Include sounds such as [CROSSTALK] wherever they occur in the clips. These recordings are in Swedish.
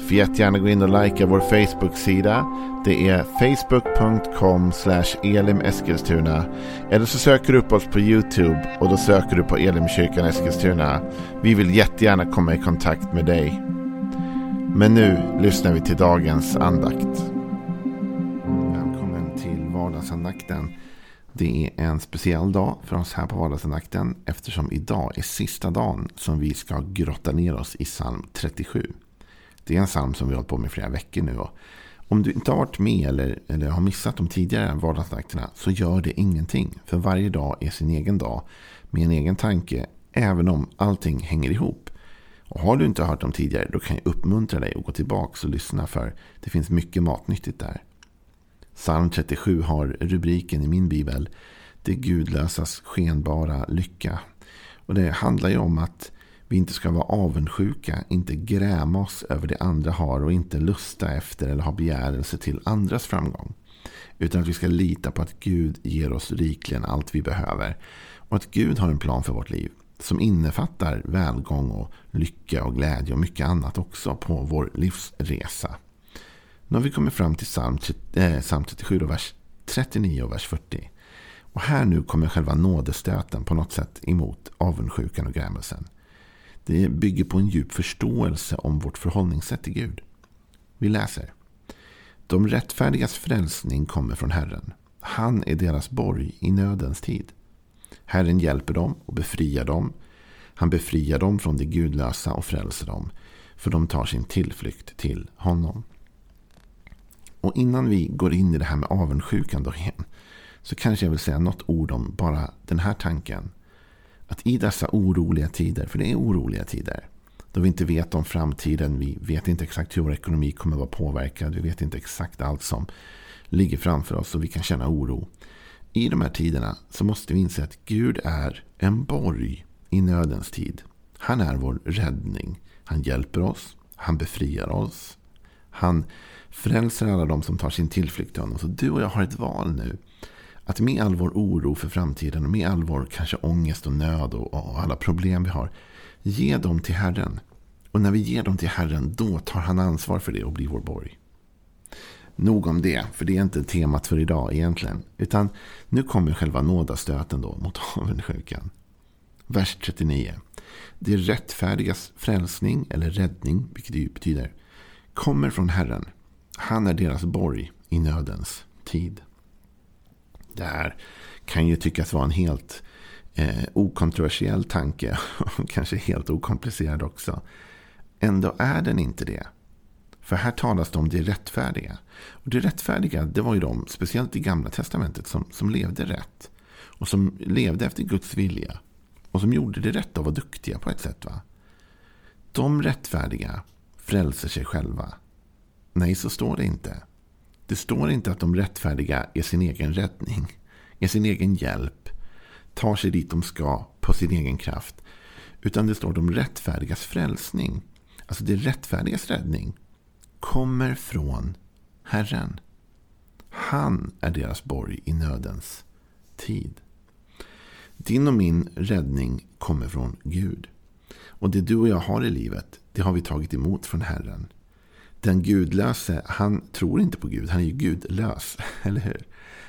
Får jättegärna gå in och likea vår Facebook-sida. Det är facebook.com elimeskilstuna. Eller så söker du upp oss på YouTube och då söker du på Elimkyrkan Eskilstuna. Vi vill jättegärna komma i kontakt med dig. Men nu lyssnar vi till dagens andakt. Välkommen till vardagsandakten. Det är en speciell dag för oss här på vardagsandakten eftersom idag är sista dagen som vi ska grotta ner oss i psalm 37. Det är en psalm som vi har hållit på med i flera veckor nu. Och om du inte har varit med eller, eller har missat de tidigare vardagsakterna så gör det ingenting. För varje dag är sin egen dag med en egen tanke även om allting hänger ihop. Och har du inte hört dem tidigare då kan jag uppmuntra dig att gå tillbaka och lyssna för det finns mycket matnyttigt där. Psalm 37 har rubriken i min bibel Det gudlösas skenbara lycka. Och det handlar ju om att vi inte ska vara avundsjuka, inte gräma oss över det andra har och inte lusta efter eller ha begärelse till andras framgång. Utan att vi ska lita på att Gud ger oss rikligen allt vi behöver. Och att Gud har en plan för vårt liv som innefattar välgång och lycka och glädje och mycket annat också på vår livsresa. Nu har vi kommit fram till psalm, äh, psalm 37, vers 39 och vers 40. Och här nu kommer själva nådestöten på något sätt emot avundsjukan och grämelsen. Det bygger på en djup förståelse om vårt förhållningssätt till Gud. Vi läser. De rättfärdigas frälsning kommer från Herren. Han är deras borg i nödens tid. Herren hjälper dem och befriar dem. Han befriar dem från det gudlösa och frälser dem. För de tar sin tillflykt till honom. Och innan vi går in i det här med avundsjukan då igen. Så kanske jag vill säga något ord om bara den här tanken. Att i dessa oroliga tider, för det är oroliga tider. Då vi inte vet om framtiden. Vi vet inte exakt hur vår ekonomi kommer att vara påverkad. Vi vet inte exakt allt som ligger framför oss och vi kan känna oro. I de här tiderna så måste vi inse att Gud är en borg i nödens tid. Han är vår räddning. Han hjälper oss. Han befriar oss. Han frälser alla de som tar sin tillflykt till honom. Så du och jag har ett val nu. Att med all vår oro för framtiden och med all vår kanske ångest och nöd och, och alla problem vi har. Ge dem till Herren. Och när vi ger dem till Herren då tar han ansvar för det och blir vår borg. Nog om det, för det är inte temat för idag egentligen. Utan nu kommer själva nådastöten då mot [LAUGHS] avundsjukan. Vers 39. Det rättfärdigas frälsning, eller räddning, vilket det betyder, kommer från Herren. Han är deras borg i nödens tid. Det här kan ju tyckas vara en helt eh, okontroversiell tanke. [LAUGHS] Och kanske helt okomplicerad också. Ändå är den inte det. För här talas det om det rättfärdiga. Och det rättfärdiga det var ju de, speciellt i gamla testamentet, som, som levde rätt. Och som levde efter Guds vilja. Och som gjorde det rätt och var duktiga på ett sätt. va. De rättfärdiga frälser sig själva. Nej, så står det inte. Det står inte att de rättfärdiga är sin egen räddning, är sin egen hjälp, tar sig dit de ska på sin egen kraft. Utan det står de rättfärdigas frälsning. Alltså det rättfärdigas räddning kommer från Herren. Han är deras borg i nödens tid. Din och min räddning kommer från Gud. Och det du och jag har i livet, det har vi tagit emot från Herren. Den gudlöse, han tror inte på Gud. Han är ju gudlös. [LAUGHS] Eller hur?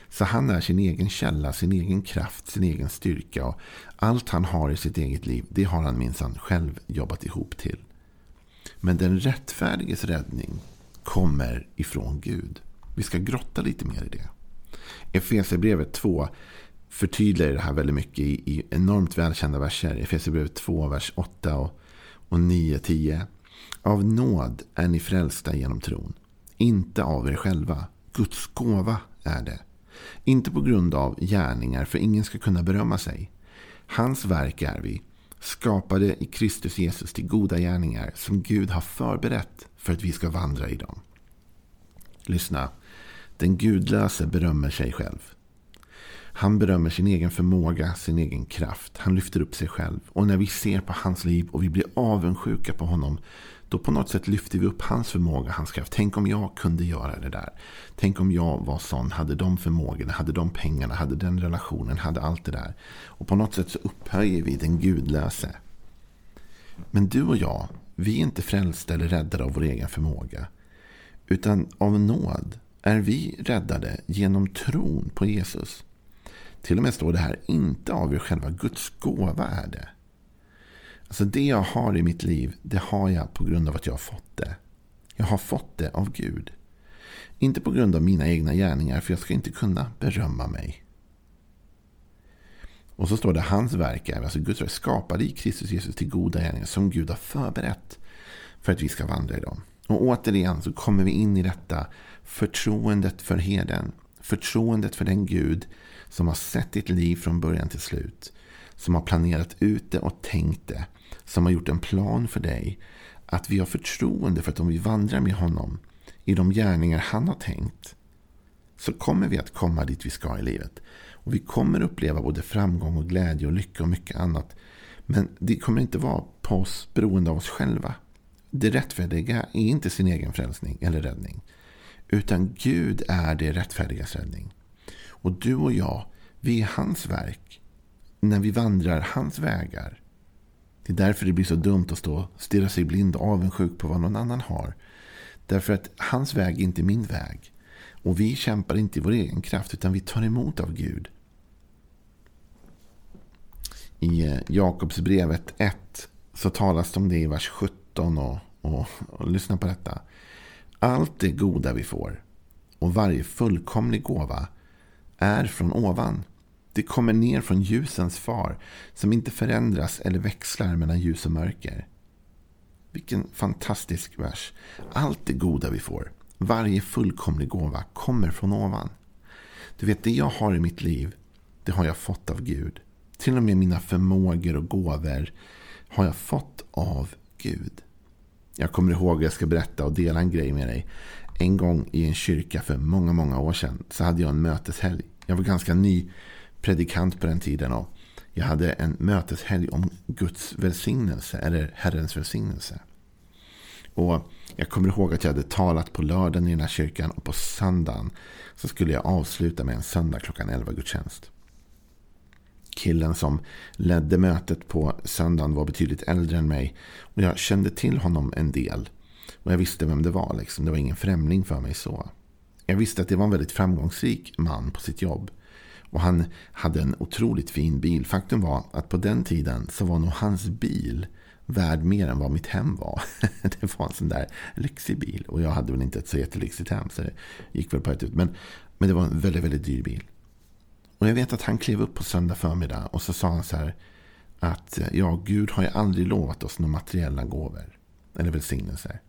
Så han är sin egen källa, sin egen kraft, sin egen styrka. Och allt han har i sitt eget liv, det har han minsann själv jobbat ihop till. Men den rättfärdiges räddning kommer ifrån Gud. Vi ska grotta lite mer i det. Efesierbrevet 2 förtydligar det här väldigt mycket i, i enormt välkända verser. Efesierbrevet 2, vers 8 och, och 9, 10. Av nåd är ni frälsta genom tron. Inte av er själva. Guds gåva är det. Inte på grund av gärningar, för ingen ska kunna berömma sig. Hans verk är vi, skapade i Kristus Jesus till goda gärningar som Gud har förberett för att vi ska vandra i dem. Lyssna. Den gudlöse berömmer sig själv. Han berömmer sin egen förmåga, sin egen kraft. Han lyfter upp sig själv. Och när vi ser på hans liv och vi blir avundsjuka på honom. Då på något sätt lyfter vi upp hans förmåga, hans kraft. Tänk om jag kunde göra det där. Tänk om jag var sån, hade de förmågorna, hade de pengarna, hade den relationen, hade allt det där. Och på något sätt så upphöjer vi den gudlöse. Men du och jag, vi är inte frälsta eller räddade av vår egen förmåga. Utan av nåd är vi räddade genom tron på Jesus. Till och med står det här, inte av er själva, Guds gåva är det. Alltså det jag har i mitt liv, det har jag på grund av att jag har fått det. Jag har fått det av Gud. Inte på grund av mina egna gärningar, för jag ska inte kunna berömma mig. Och så står det hans verk är, alltså Guds verk skapade i Kristus Jesus till goda gärningar som Gud har förberett för att vi ska vandra i dem. Och återigen så kommer vi in i detta förtroendet för herden. Förtroendet för den Gud som har sett ditt liv från början till slut. Som har planerat ut det och tänkt det. Som har gjort en plan för dig. Att vi har förtroende för att om vi vandrar med honom i de gärningar han har tänkt. Så kommer vi att komma dit vi ska i livet. Och vi kommer uppleva både framgång och glädje och lycka och mycket annat. Men det kommer inte vara på oss beroende av oss själva. Det rättfärdiga är inte sin egen frälsning eller räddning. Utan Gud är det rättfärdigas räddning. Och du och jag, vi är hans verk. När vi vandrar hans vägar. Det är därför det blir så dumt att stå och stirra sig blind och avundsjuk på vad någon annan har. Därför att hans väg är inte min väg. Och vi kämpar inte i vår egen kraft utan vi tar emot av Gud. I eh, Jakobsbrevet 1 så talas det om det i vers 17 och, och, och lyssna på detta. Allt det goda vi får och varje fullkomlig gåva är från ovan. Det kommer ner från ljusens far som inte förändras eller växlar mellan ljus och mörker. Vilken fantastisk vers. Allt det goda vi får, varje fullkomlig gåva kommer från ovan. Du vet, det jag har i mitt liv, det har jag fått av Gud. Till och med mina förmågor och gåvor har jag fått av Gud. Jag kommer ihåg, jag ska berätta och dela en grej med dig. En gång i en kyrka för många, många år sedan så hade jag en möteshelg. Jag var ganska ny predikant på den tiden och jag hade en möteshelg om Guds välsignelse eller Herrens välsignelse. Och jag kommer ihåg att jag hade talat på lördagen i den här kyrkan och på söndagen så skulle jag avsluta med en söndag klockan 11 gudstjänst killen som ledde mötet på söndagen var betydligt äldre än mig. Och jag kände till honom en del. Och jag visste vem det var. Liksom. Det var ingen främling för mig så. Jag visste att det var en väldigt framgångsrik man på sitt jobb. Och han hade en otroligt fin bil. Faktum var att på den tiden så var nog hans bil värd mer än vad mitt hem var. [LAUGHS] Det var en sån där lyxig bil. Och jag hade väl inte ett så jättelyxigt hem. Så det gick väl på ett ut. Men, men det var en väldigt, väldigt dyr bil. Och jag vet att han klev upp på söndag förmiddag och så sa han så här att eh, ja, Gud har ju aldrig lovat oss några materiella gåvor eller välsignelser.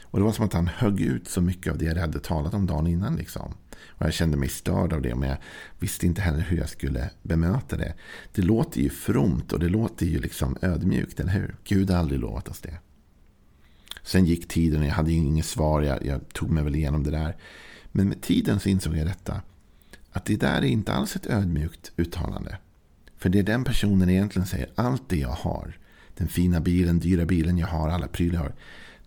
Och det var som att han högg ut så mycket av det jag hade talat om dagen innan. Liksom. Och jag kände mig störd av det, men jag visste inte heller hur jag skulle bemöta det. Det låter ju fromt och det låter ju liksom ödmjukt, eller hur? Gud har aldrig lovat oss det. Sen gick tiden och jag hade inget svar. Jag, jag tog mig väl igenom det där. Men med tiden så insåg jag detta att det där är inte alls ett ödmjukt uttalande. För det den personen egentligen säger, allt det jag har, den fina bilen, dyra bilen jag har, alla prylar jag har,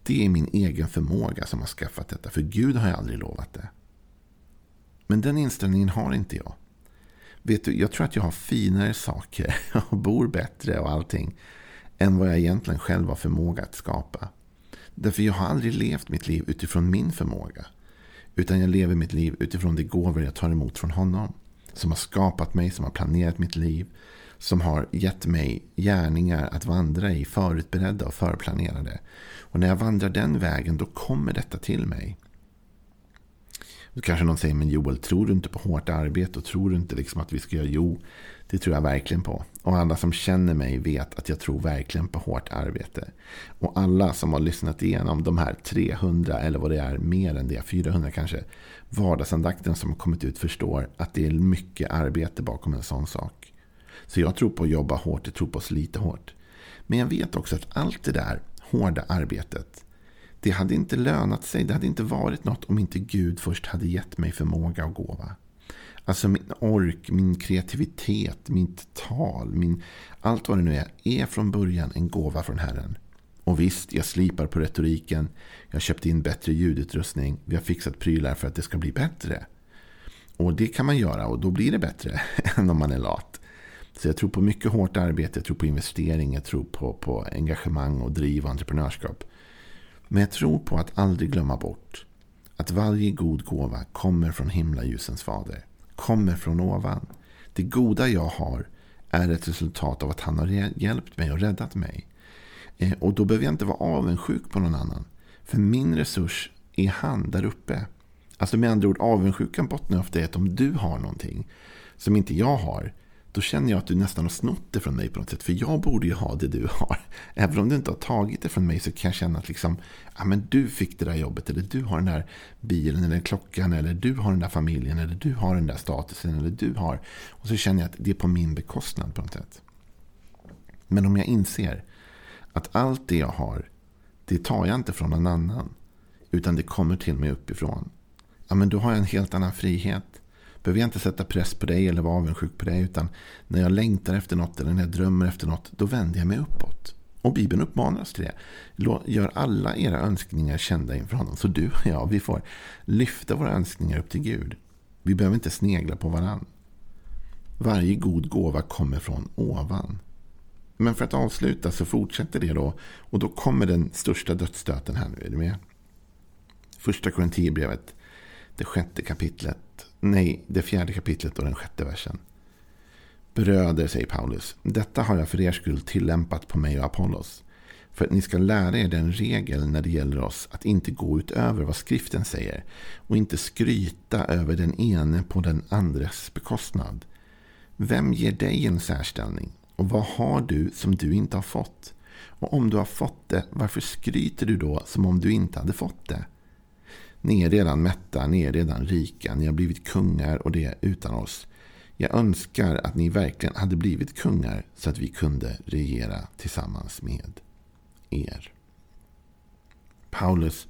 det är min egen förmåga som har skaffat detta. För Gud har jag aldrig lovat det. Men den inställningen har inte jag. Vet du, jag tror att jag har finare saker [LAUGHS] och bor bättre och allting än vad jag egentligen själv har förmåga att skapa. Därför jag har aldrig levt mitt liv utifrån min förmåga. Utan jag lever mitt liv utifrån de gåvor jag tar emot från honom. Som har skapat mig, som har planerat mitt liv. Som har gett mig gärningar att vandra i, förutberedda och förplanerade. Och när jag vandrar den vägen, då kommer detta till mig. Då kanske någon säger, men Joel, tror du inte på hårt arbete? Och tror du inte liksom att vi ska göra? Jo, det tror jag verkligen på. Och alla som känner mig vet att jag tror verkligen på hårt arbete. Och alla som har lyssnat igenom de här 300 eller vad det är, mer än det, 400 kanske, vardagsandakten som har kommit ut förstår att det är mycket arbete bakom en sån sak. Så jag tror på att jobba hårt, jag tror på att slita hårt. Men jag vet också att allt det där hårda arbetet, det hade inte lönat sig, det hade inte varit något om inte Gud först hade gett mig förmåga och gåva. Alltså min ork, min kreativitet, mitt tal, min, allt vad det nu är, är från början en gåva från Herren. Och visst, jag slipar på retoriken. Jag har köpt in bättre ljudutrustning. Vi har fixat prylar för att det ska bli bättre. Och det kan man göra och då blir det bättre [LAUGHS] än om man är lat. Så jag tror på mycket hårt arbete, jag tror på investering, jag tror på, på engagemang och driv och entreprenörskap. Men jag tror på att aldrig glömma bort att varje god gåva kommer från himlaljusens fader. Kommer från ovan. Det goda jag har är ett resultat av att han har hjälpt mig och räddat mig. Eh, och då behöver jag inte vara avundsjuk på någon annan. För min resurs är han där uppe. Alltså med andra ord, avundsjukan bottnar ofta i att om du har någonting som inte jag har, då känner jag att du nästan har snott det från mig på något sätt. För jag borde ju ha det du har. [LAUGHS] Även om du inte har tagit det från mig så kan jag känna att liksom, ja, men du fick det där jobbet. Eller du har den där bilen eller klockan. Eller du har den där familjen. Eller du har den där statusen. Eller du har. Och så känner jag att det är på min bekostnad på något sätt. Men om jag inser att allt det jag har, det tar jag inte från någon annan. Utan det kommer till mig uppifrån. Ja, men då har jag en helt annan frihet behöver jag inte sätta press på dig eller vara avundsjuk på dig. Utan när jag längtar efter något eller när jag drömmer efter något, då vänder jag mig uppåt. Och Bibeln uppmanar oss till det. Gör alla era önskningar kända inför honom. Så du och jag, vi får lyfta våra önskningar upp till Gud. Vi behöver inte snegla på varann. Varje god gåva kommer från ovan. Men för att avsluta så fortsätter det då. Och då kommer den största dödsstöten här nu. Är du med? Första Korinthierbrevet, det sjätte kapitlet. Nej, det fjärde kapitlet och den sjätte versen. Bröder, säger Paulus, detta har jag för er skull tillämpat på mig och Apollos. För att ni ska lära er den regel när det gäller oss att inte gå utöver vad skriften säger och inte skryta över den ene på den andres bekostnad. Vem ger dig en särställning? Och vad har du som du inte har fått? Och om du har fått det, varför skryter du då som om du inte hade fått det? Ni är redan mätta, ni är redan rika, ni har blivit kungar och det utan oss. Jag önskar att ni verkligen hade blivit kungar så att vi kunde regera tillsammans med er. Paulus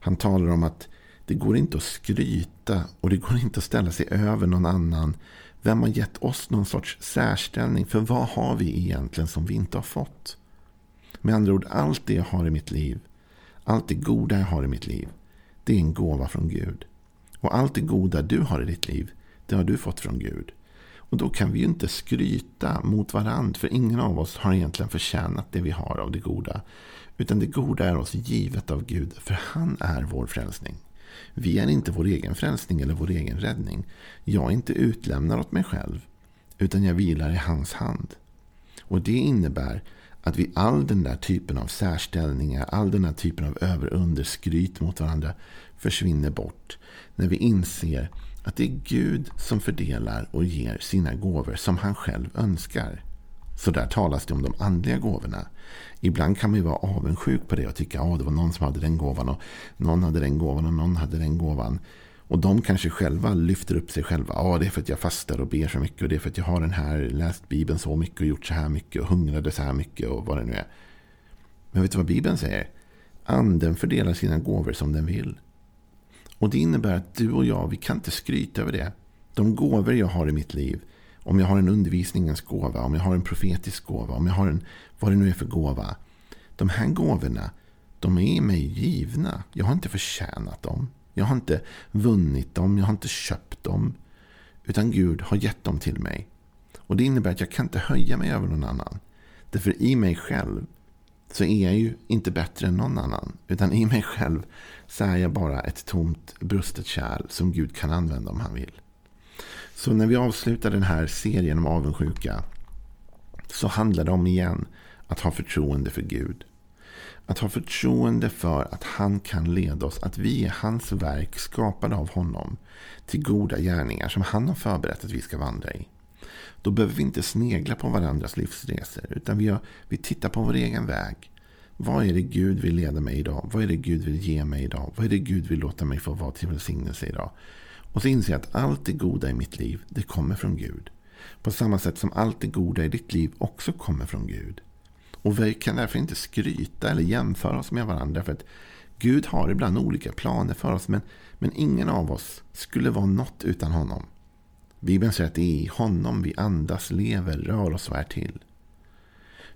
han talar om att det går inte att skryta och det går inte att ställa sig över någon annan. Vem har gett oss någon sorts särställning? För vad har vi egentligen som vi inte har fått? Med andra ord, allt det jag har i mitt liv, allt det goda jag har i mitt liv, det är en gåva från Gud. Och allt det goda du har i ditt liv, det har du fått från Gud. Och då kan vi ju inte skryta mot varandra, för ingen av oss har egentligen förtjänat det vi har av det goda. Utan det goda är oss givet av Gud, för han är vår frälsning. Vi är inte vår egen frälsning eller vår egen räddning. Jag är inte utlämnad åt mig själv, utan jag vilar i hans hand. Och det innebär att vi all den där typen av särställningar, all den där typen av över-under-skryt mot varandra försvinner bort. När vi inser att det är Gud som fördelar och ger sina gåvor som han själv önskar. Så där talas det om de andliga gåvorna. Ibland kan man ju vara avundsjuk på det och tycka att det var någon som hade den gåvan och någon hade den gåvan och någon hade den gåvan. Och de kanske själva lyfter upp sig själva. Ja, det är för att jag fastar och ber så mycket. Och det är för att jag har den här, läst Bibeln så mycket och gjort så här mycket. Och hungrade så här mycket och vad det nu är. Men vet du vad Bibeln säger? Anden fördelar sina gåvor som den vill. Och det innebär att du och jag, vi kan inte skryta över det. De gåvor jag har i mitt liv. Om jag har en undervisningens gåva, om jag har en profetisk gåva, om jag har en, vad det nu är för gåva. De här gåvorna, de är mig givna. Jag har inte förtjänat dem. Jag har inte vunnit dem, jag har inte köpt dem. Utan Gud har gett dem till mig. Och det innebär att jag kan inte höja mig över någon annan. Därför i mig själv så är jag ju inte bättre än någon annan. Utan i mig själv så är jag bara ett tomt brustet kärl som Gud kan använda om han vill. Så när vi avslutar den här serien om avundsjuka så handlar det om igen att ha förtroende för Gud. Att ha förtroende för att han kan leda oss, att vi är hans verk skapade av honom till goda gärningar som han har förberett att vi ska vandra i. Då behöver vi inte snegla på varandras livsresor utan vi, har, vi tittar på vår egen väg. Vad är det Gud vill leda mig idag? Vad är det Gud vill ge mig idag? Vad är det Gud vill låta mig få vara till välsignelse idag? Och så inser jag att allt det goda i mitt liv, det kommer från Gud. På samma sätt som allt det goda i ditt liv också kommer från Gud. Och vi kan därför inte skryta eller jämföra oss med varandra. För att Gud har ibland olika planer för oss. Men, men ingen av oss skulle vara något utan honom. Bibeln säger att det är i honom vi andas, lever, rör oss och är till.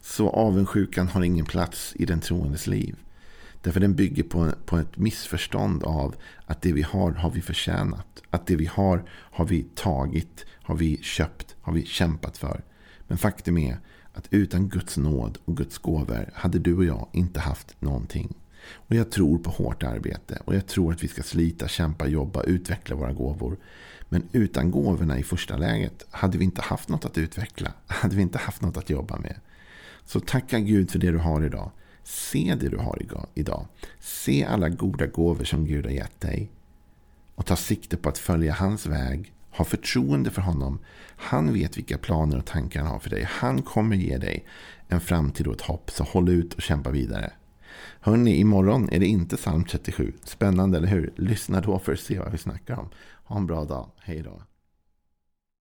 Så avundsjukan har ingen plats i den troendes liv. Därför den bygger på, på ett missförstånd av att det vi har, har vi förtjänat. Att det vi har, har vi tagit, har vi köpt, har vi kämpat för. Men faktum är att utan Guds nåd och Guds gåvor hade du och jag inte haft någonting. Och jag tror på hårt arbete och jag tror att vi ska slita, kämpa, jobba, utveckla våra gåvor. Men utan gåvorna i första läget hade vi inte haft något att utveckla. [LAUGHS] Hade vi inte haft något att jobba med. Så tacka Gud för det du har idag. Se det du har idag. Se alla goda gåvor som Gud har gett dig. Och ta sikte på att följa hans väg. Ha förtroende för honom. Han vet vilka planer och tankar han har för dig. Han kommer ge dig en framtid och ett hopp. Så håll ut och kämpa vidare. Hörni, imorgon är det inte psalm 37. Spännande, eller hur? Lyssna då för att se vad vi snackar om. Ha en bra dag. Hej då.